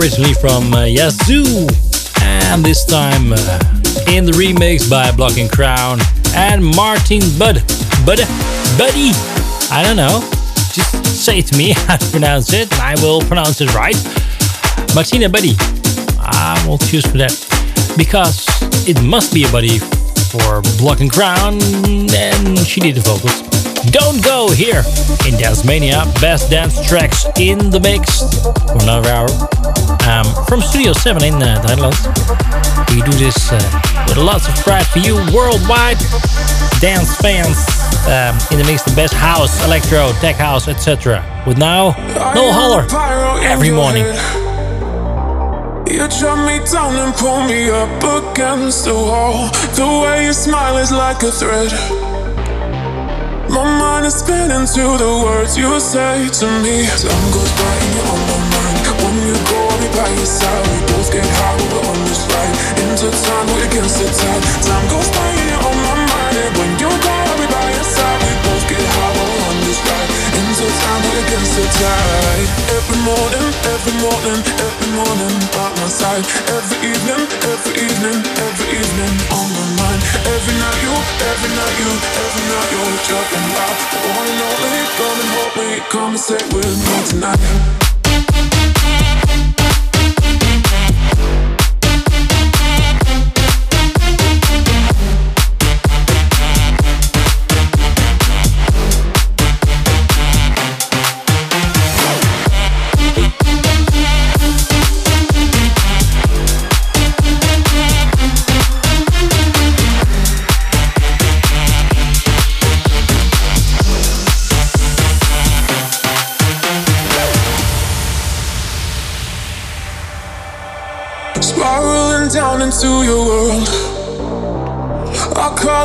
Originally from uh, Yazoo, and this time uh, in the remix by Block and Crown and Martin Bud. Bud, Buddy. I don't know. Just say to me how to pronounce it, and I will pronounce it right. Martina Buddy. I will choose for that because it must be a buddy for Block and Crown, and she did the vocals. Don't go here in Dance Mania. Best dance tracks in the mix for another hour um, from Studio 7 in uh, the Netherlands. We do this uh, with lots of pride for you worldwide. Dance fans um, in the mix, the best house, electro, tech house, etc. With now, no holler every morning. You drop me down and pull me up against the wall. The way you smile is like a thread. My mind is spinning to the words you say to me. Time goes by and you're on my mind you go, I'll be by your side. We both get high, we're on this ride. Into time, we're against the tide. Time goes by, you're on my mind. And when you go, I'll be by your side We both get high, we're on this ride. Into time, we're against the tide. Every morning, every morning, every morning By my side. Every evening, every evening, every evening On my mind. Every night you, every night you, every night you're jumping wild. One and only, come and hold me. Come and stay with me tonight.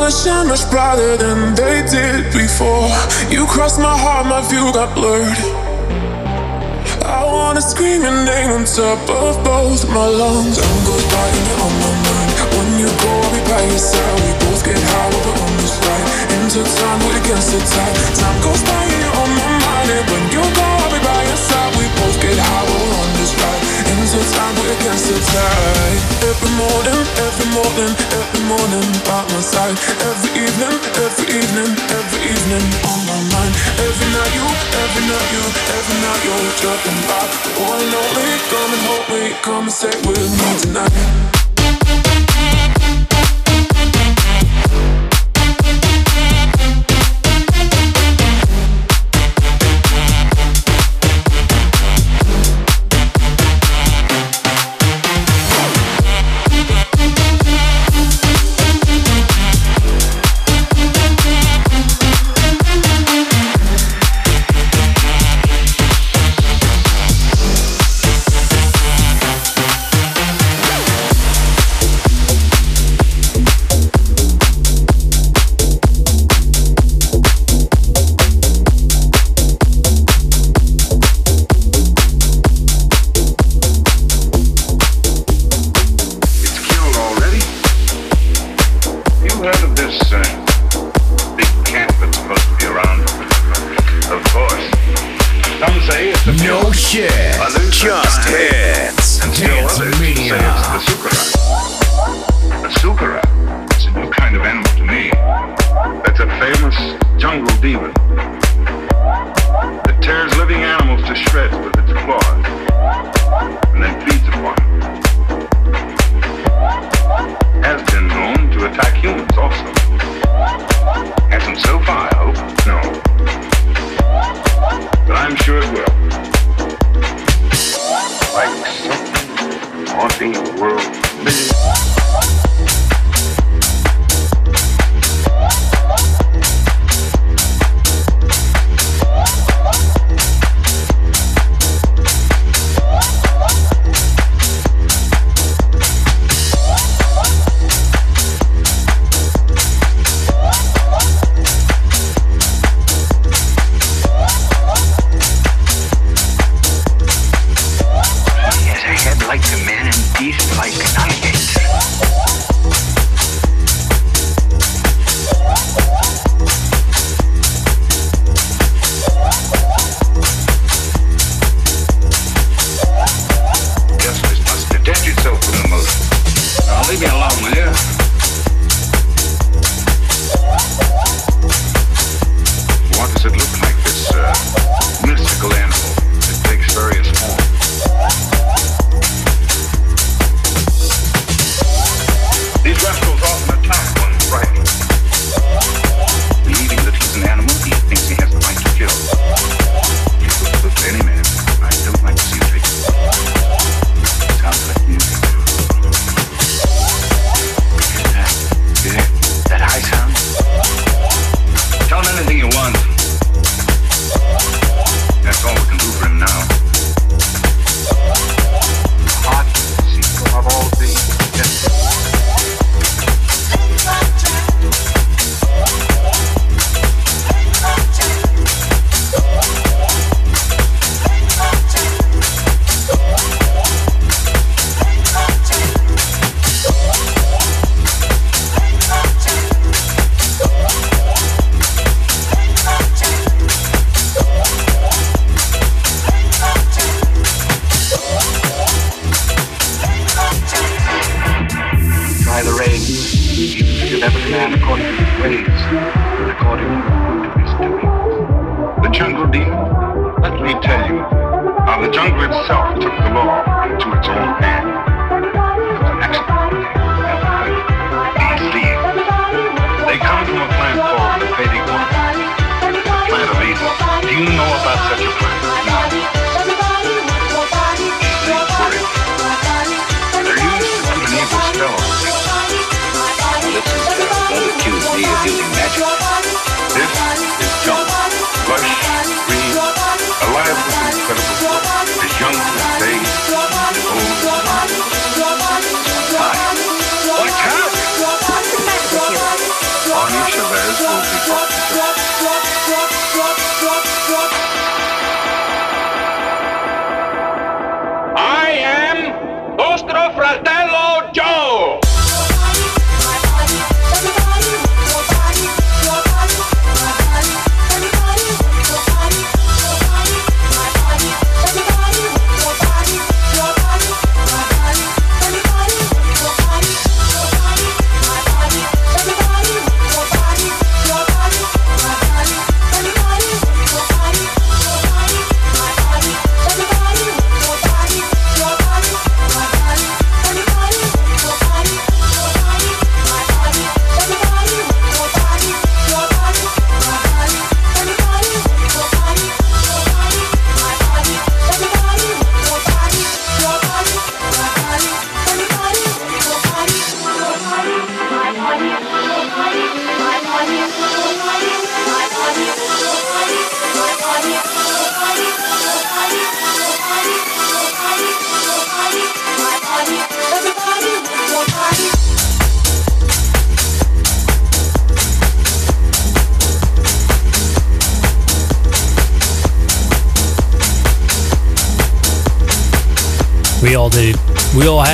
Colors shine much brighter than they did before. You crossed my heart, my view got blurred. I wanna scream your name on top of both my lungs. Time goes by and you're on my mind. When you go, I'll be by your side. We both get high, we're on this ride. Intertwined, we're against the tide. Time goes by and you're on my mind. And when you go, I'll be by your side. We both get high, Intertwined, we against the tide. Every morning, every morning, every morning by my side. Every evening, every evening, every evening on my mind. Every night you, every night you, every night you're about the one and only. Come and hold me, come and stay with me tonight.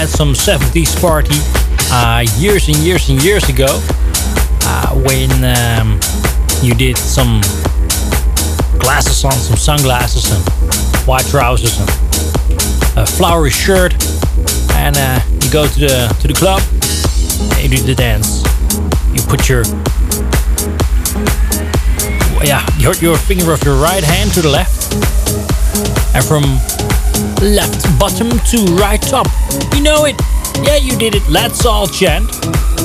Had some 70s party uh, years and years and years ago uh, when um, you did some glasses on, some sunglasses and white trousers and a flowery shirt, and uh, you go to the to the club and you do the dance. You put your yeah your your finger of your right hand to the left, and from left bottom to right top. You know it. Yeah, you did it. Let's all chant.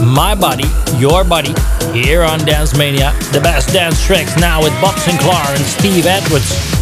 My body, your body, here on Dance Mania. The best dance tracks now with Bob Sinclar and Steve Edwards.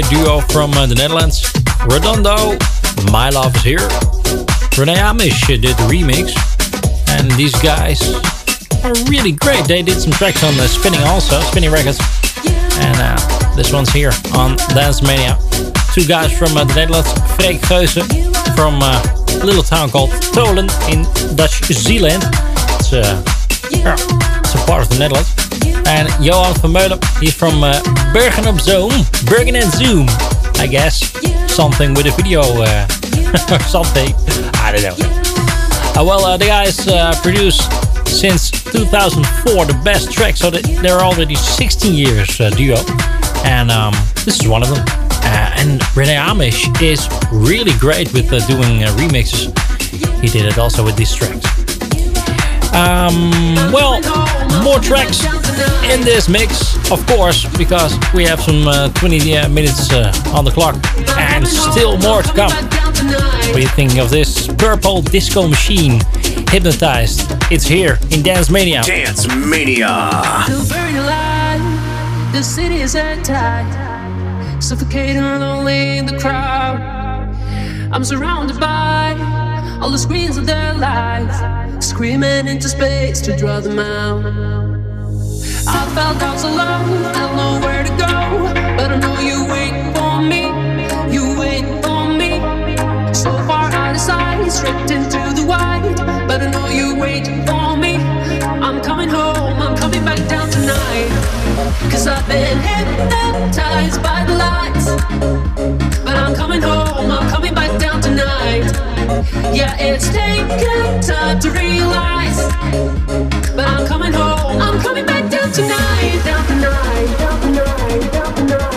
Duo from uh, the Netherlands. Redondo, My Love is Here. Rene Amesz did the remix. And these guys are really great. They did some tracks on the Spinnin' also, Spinnin' Records. And uh, this one's here on Dance Mania. Two guys from uh, the Netherlands. Freek Geuze from uh, a little town called Tholen in Dutch Zealand. It's, uh, yeah, it's a part of the Netherlands. And Johan van Meulen, he's from uh, Bergen op Zoom. Bergen and Zoom, I guess. Something with a video uh, or something. I don't know. Uh, well, uh, the guys uh, produced since 2004 the best tracks, so they're already 16 years uh, duo. And um, this is one of them. Uh, and Rene Amesz is really great with doing remixes. He did it also with these tracks. Um, well, more tracks in this mix, of course, because we have some uh, 20 uh, minutes uh, on the clock and still more to come. What do you think of this purple disco machine? Hypnotized. It's here in Dance Mania. Dance Mania. The city is at tide, suffocating lonely in the crowd. I'm surrounded by all the screens of their lives, screaming into space to draw them out. I felt I was alone, I don't know where to go, but I know you wait for me, you wait for me. So far out of sight, stripped into the white, but I know you wait for me. Cause I've been hypnotized by the lights. But I'm coming home, I'm coming back down tonight. Yeah, it's taken time to realize. But I'm coming home, I'm coming back down tonight, down tonight, down tonight, down tonight.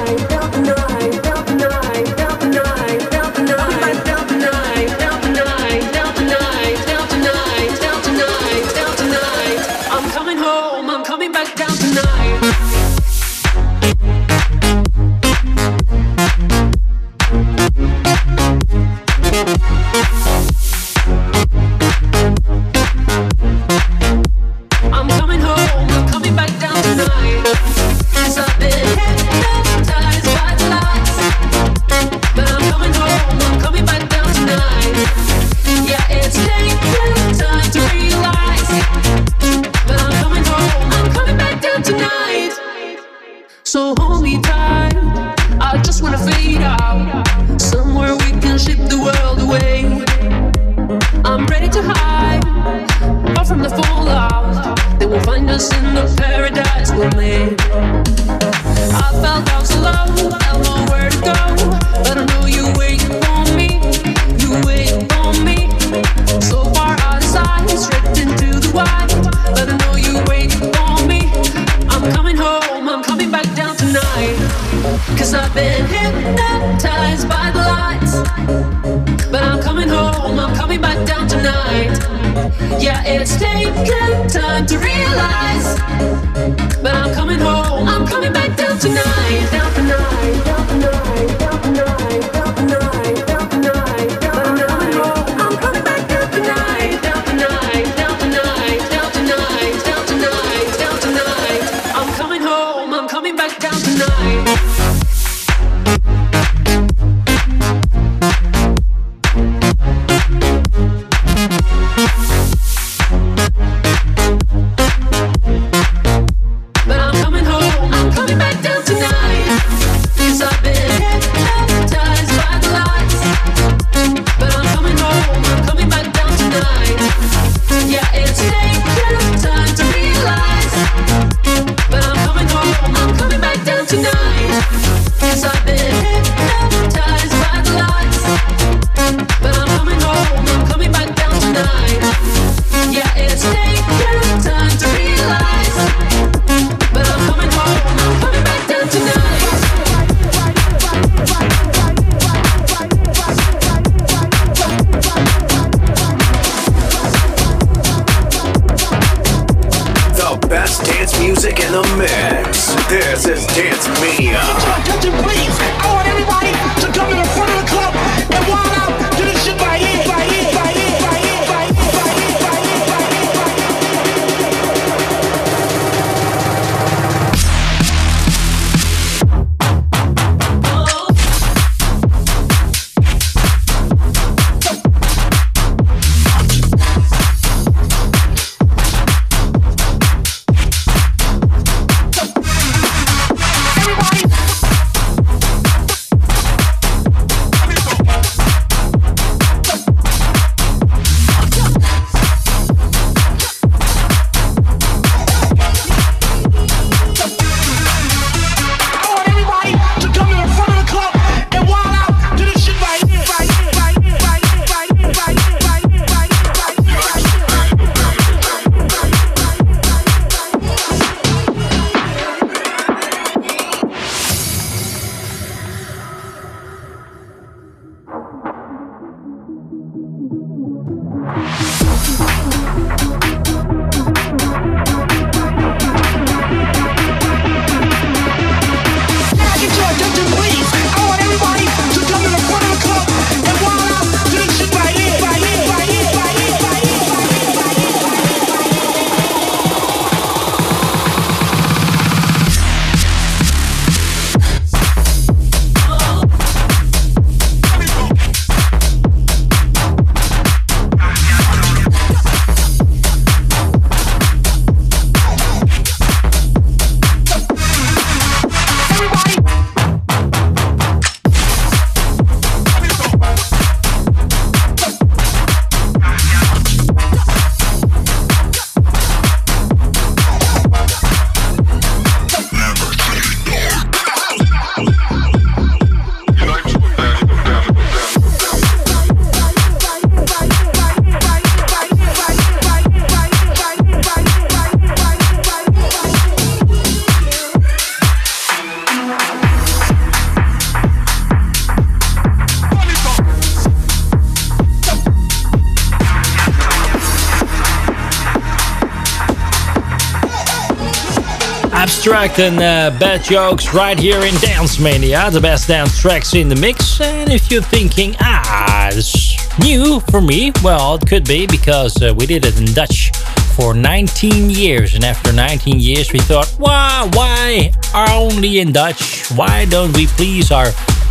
Abstract and uh, bad jokes right here in Dance Mania, the best dance tracks in the mix. And if you're thinking, ah, it's new for me, well, it could be because uh, we did it in Dutch for 19 years. And after 19 years, we thought, why, why are only in Dutch? Why don't we please our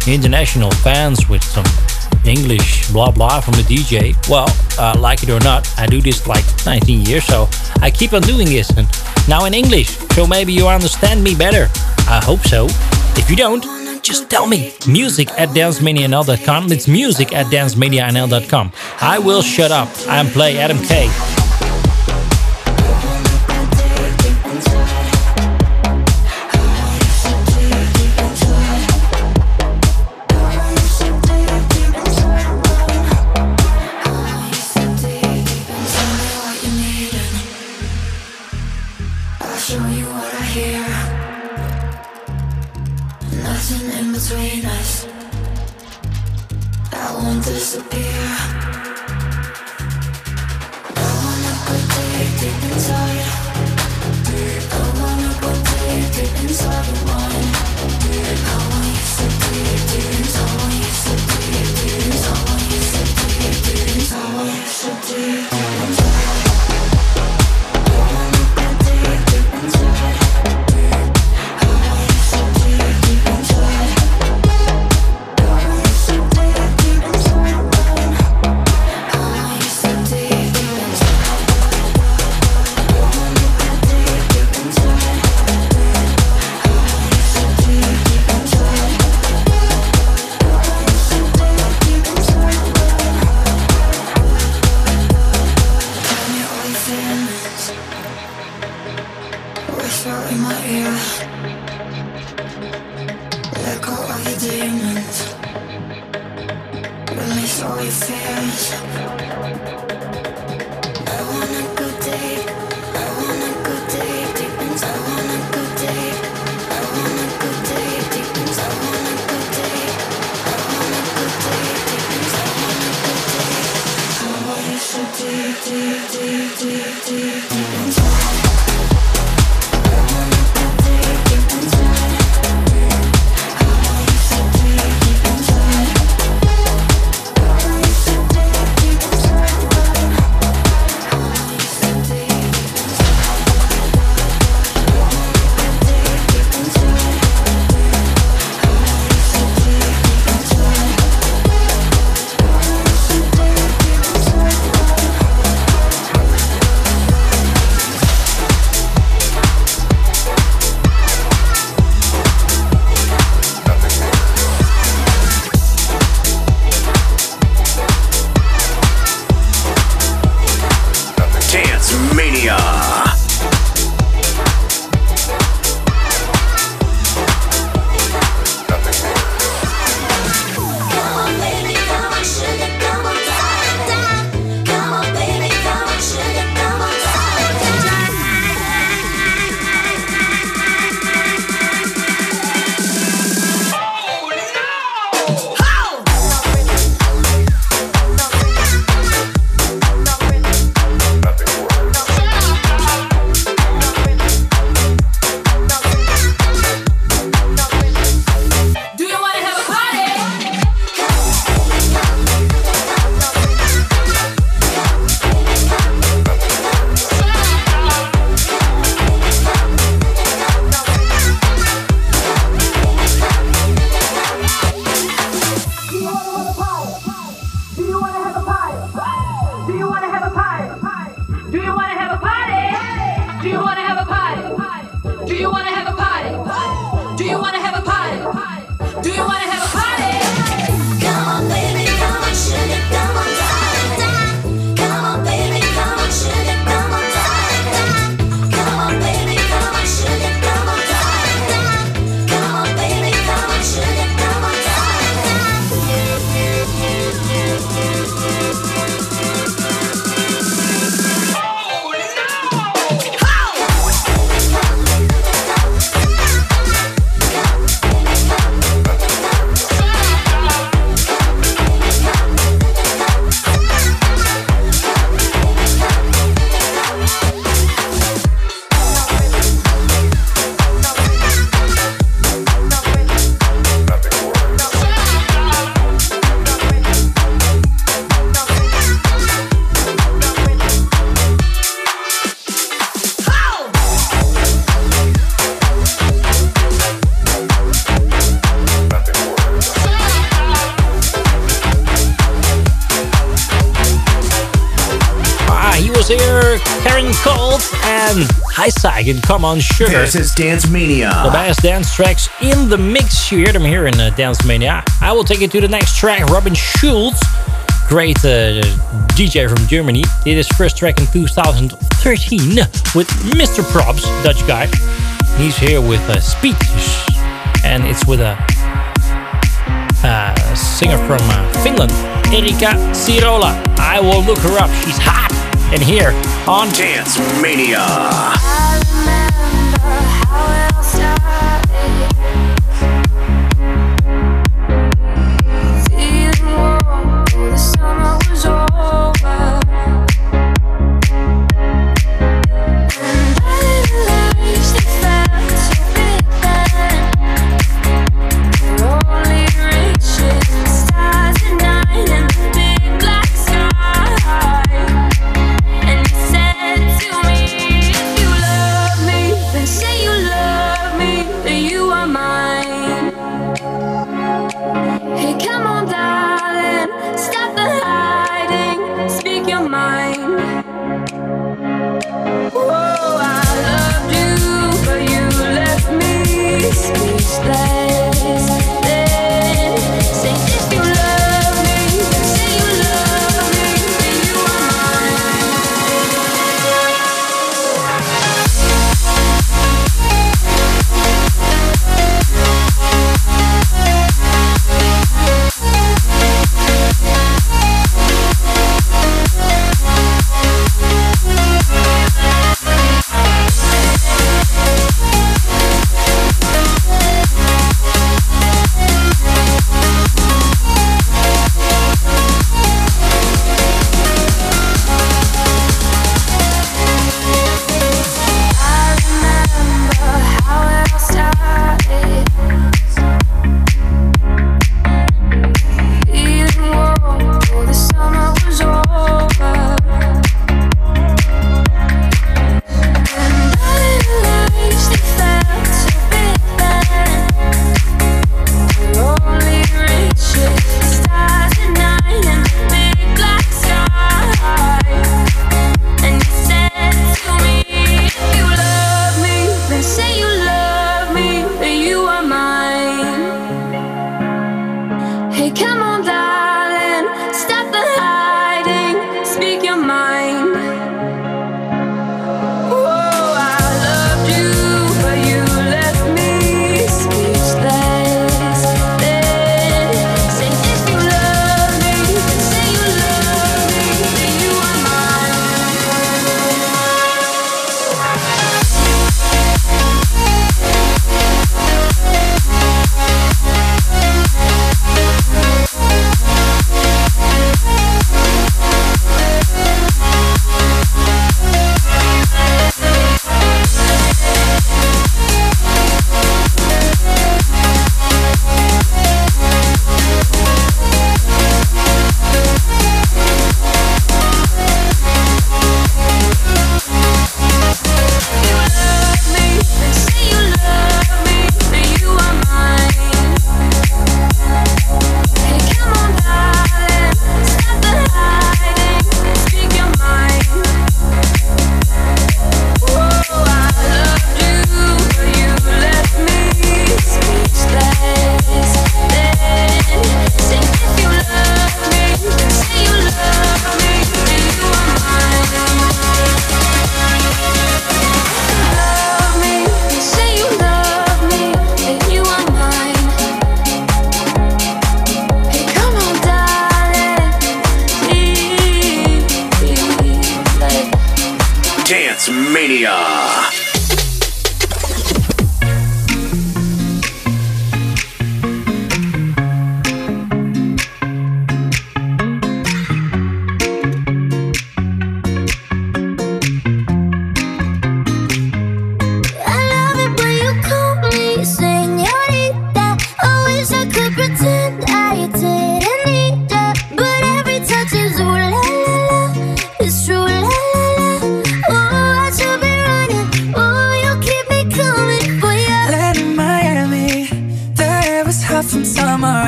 international fans with some English blah blah from the DJ? Well, uh, like it or not, I do this like 19 years, so I keep on doing this. And now in English, so maybe you understand me better. I hope so. If you don't, just tell me. Music at dancemanianl.com. It's music at dancemanianl.com. I will shut up and play Adam K. whisper in my ear. Let go of your demons. Release all your fears. I want a good day. I want a good. Deep I want a good day. I want a good. Deep I want a good day. I want a good. Deep I want a good day. I want you so deep, deep, deep, deep, deep. Karen Colt and Psych and Come On Sugar. This is Dance Mania. The best dance tracks in the mix. You hear them here in uh, Dance Mania. I will take you to the next track. Robin Schulz, great uh, DJ from Germany, did his first track in 2013 with Mr. Probz, Dutch guy. He's here with uh, Speech, and it's with a uh, singer from uh, Finland, Erika Sirola. I will look her up. She's hot. And here on Dance Mania.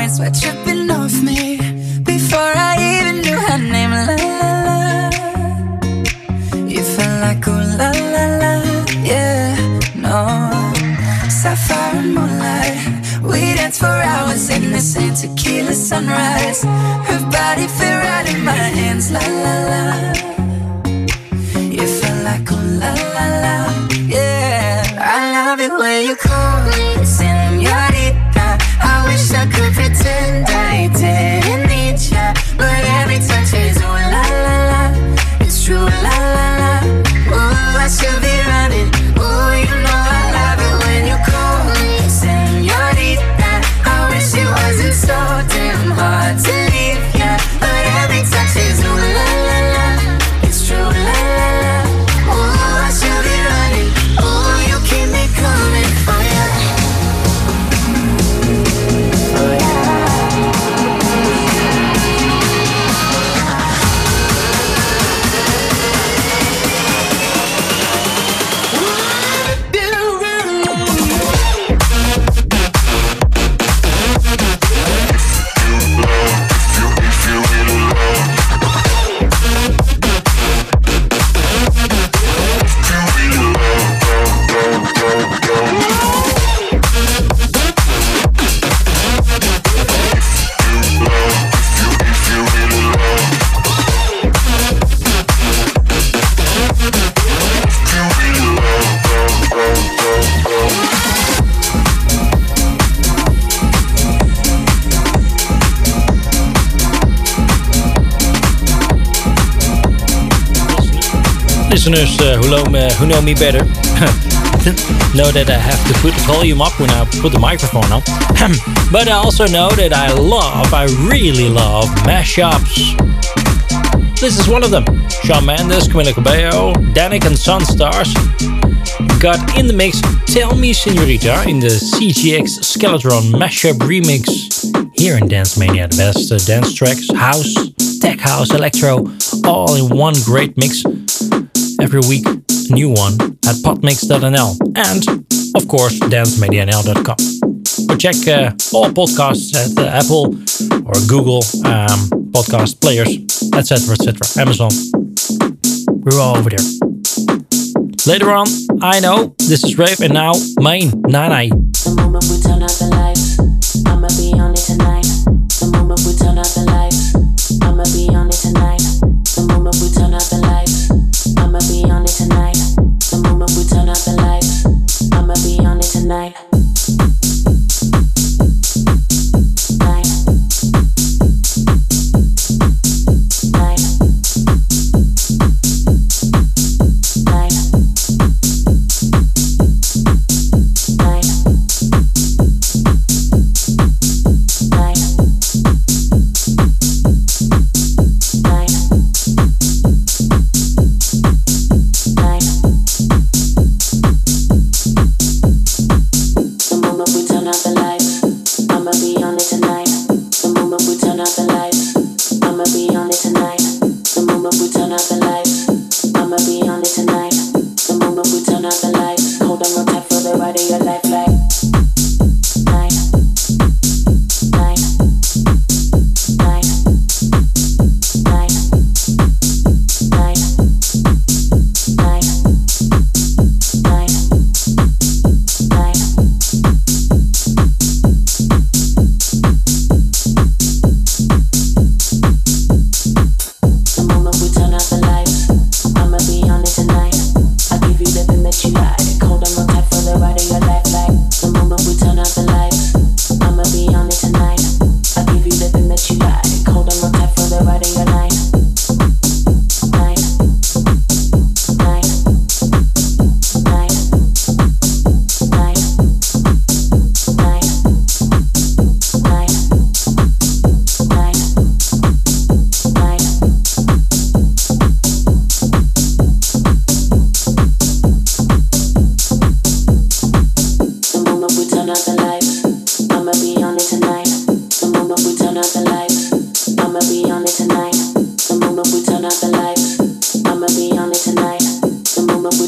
nights were tripping off me before I even knew her name. La la la, you felt like oh la la la, yeah, no. Sapphire and moonlight, we danced for hours in the same tequila sunrise. Her body fit right in my hands, la la la. Listeners uh, who, know me, who know me better know that I have to put the volume up when I put the microphone on. but I also know that I love, I really love mashups. This is one of them. Shawn Mendes, Camila Cabello, Danik and Sunstars got in the mix Tell Me Senorita in the CGX Skeletron mashup remix here in Dance Mania. The best uh, dance tracks, house, tech house, electro, all in one great mix. Every week, a new one at potmix.nl and, of course, dancemedianl.com. Or check uh, all podcasts at uh, Apple or Google um, podcast players, etc., etc., Amazon. We're all over there. Later on, I know this is Rave, and now Main the lights, I'ma be on it tonight. The moment we turn out the lights, I'ma be on it turn out the lights, I'ma be on it tonight.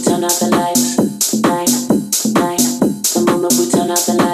turn out the lights, night, night. The moment we turn out the lights.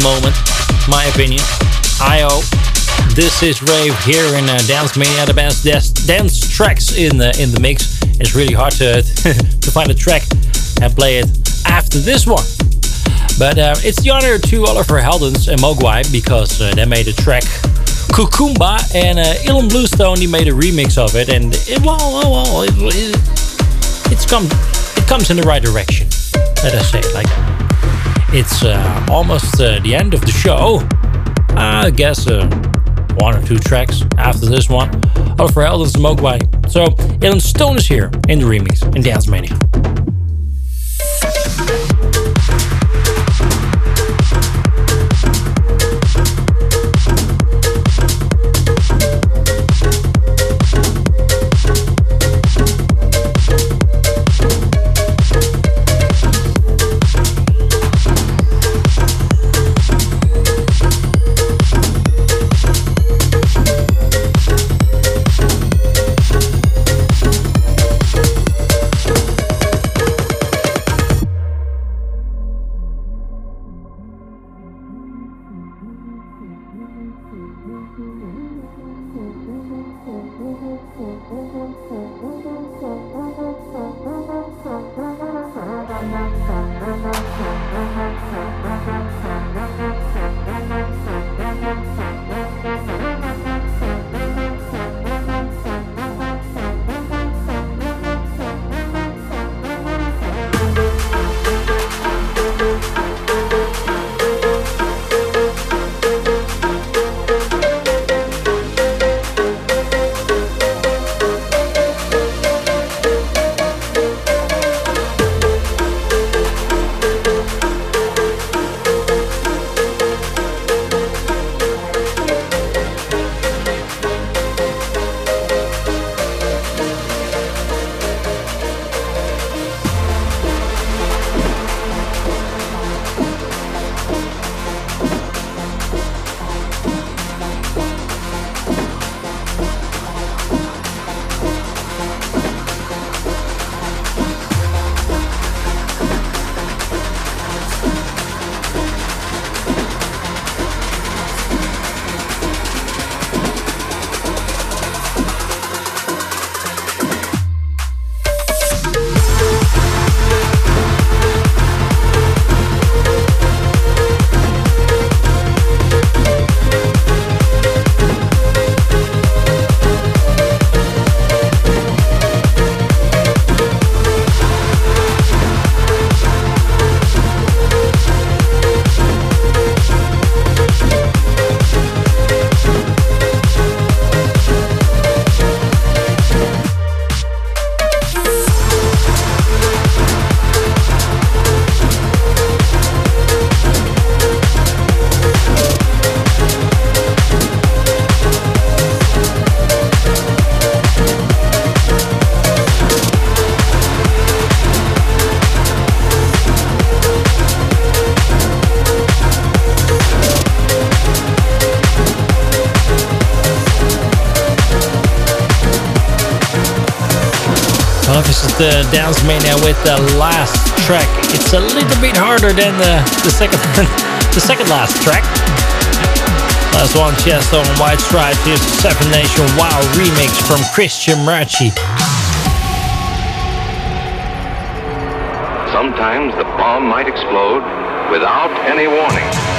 Opinion. IO. This is Rave here in uh, Dance Mania. The best dance, dance tracks in the in the mix. It's really hard to to find a track and play it after this one. But uh, it's the honor to Oliver Heldens and Moguai because uh, they made a track Kukumba and uh, Ilan Bluestone he made a remix of it and it well, well, well it, it, it's come it comes in the right direction. Let us say like it's uh, almost uh, the end of the show. I guess uh, one or two tracks after this one. Oliver Heldens Moguai. So Ilan Stone is here in the remix in Dance Mania. Dance Mania with the last track. It's a little bit harder than the, the second the second last track. Last one, Chesto on White Stripes. Here's Seven Nation Wow remix from Christian Murci. Sometimes the bomb might explode without any warning.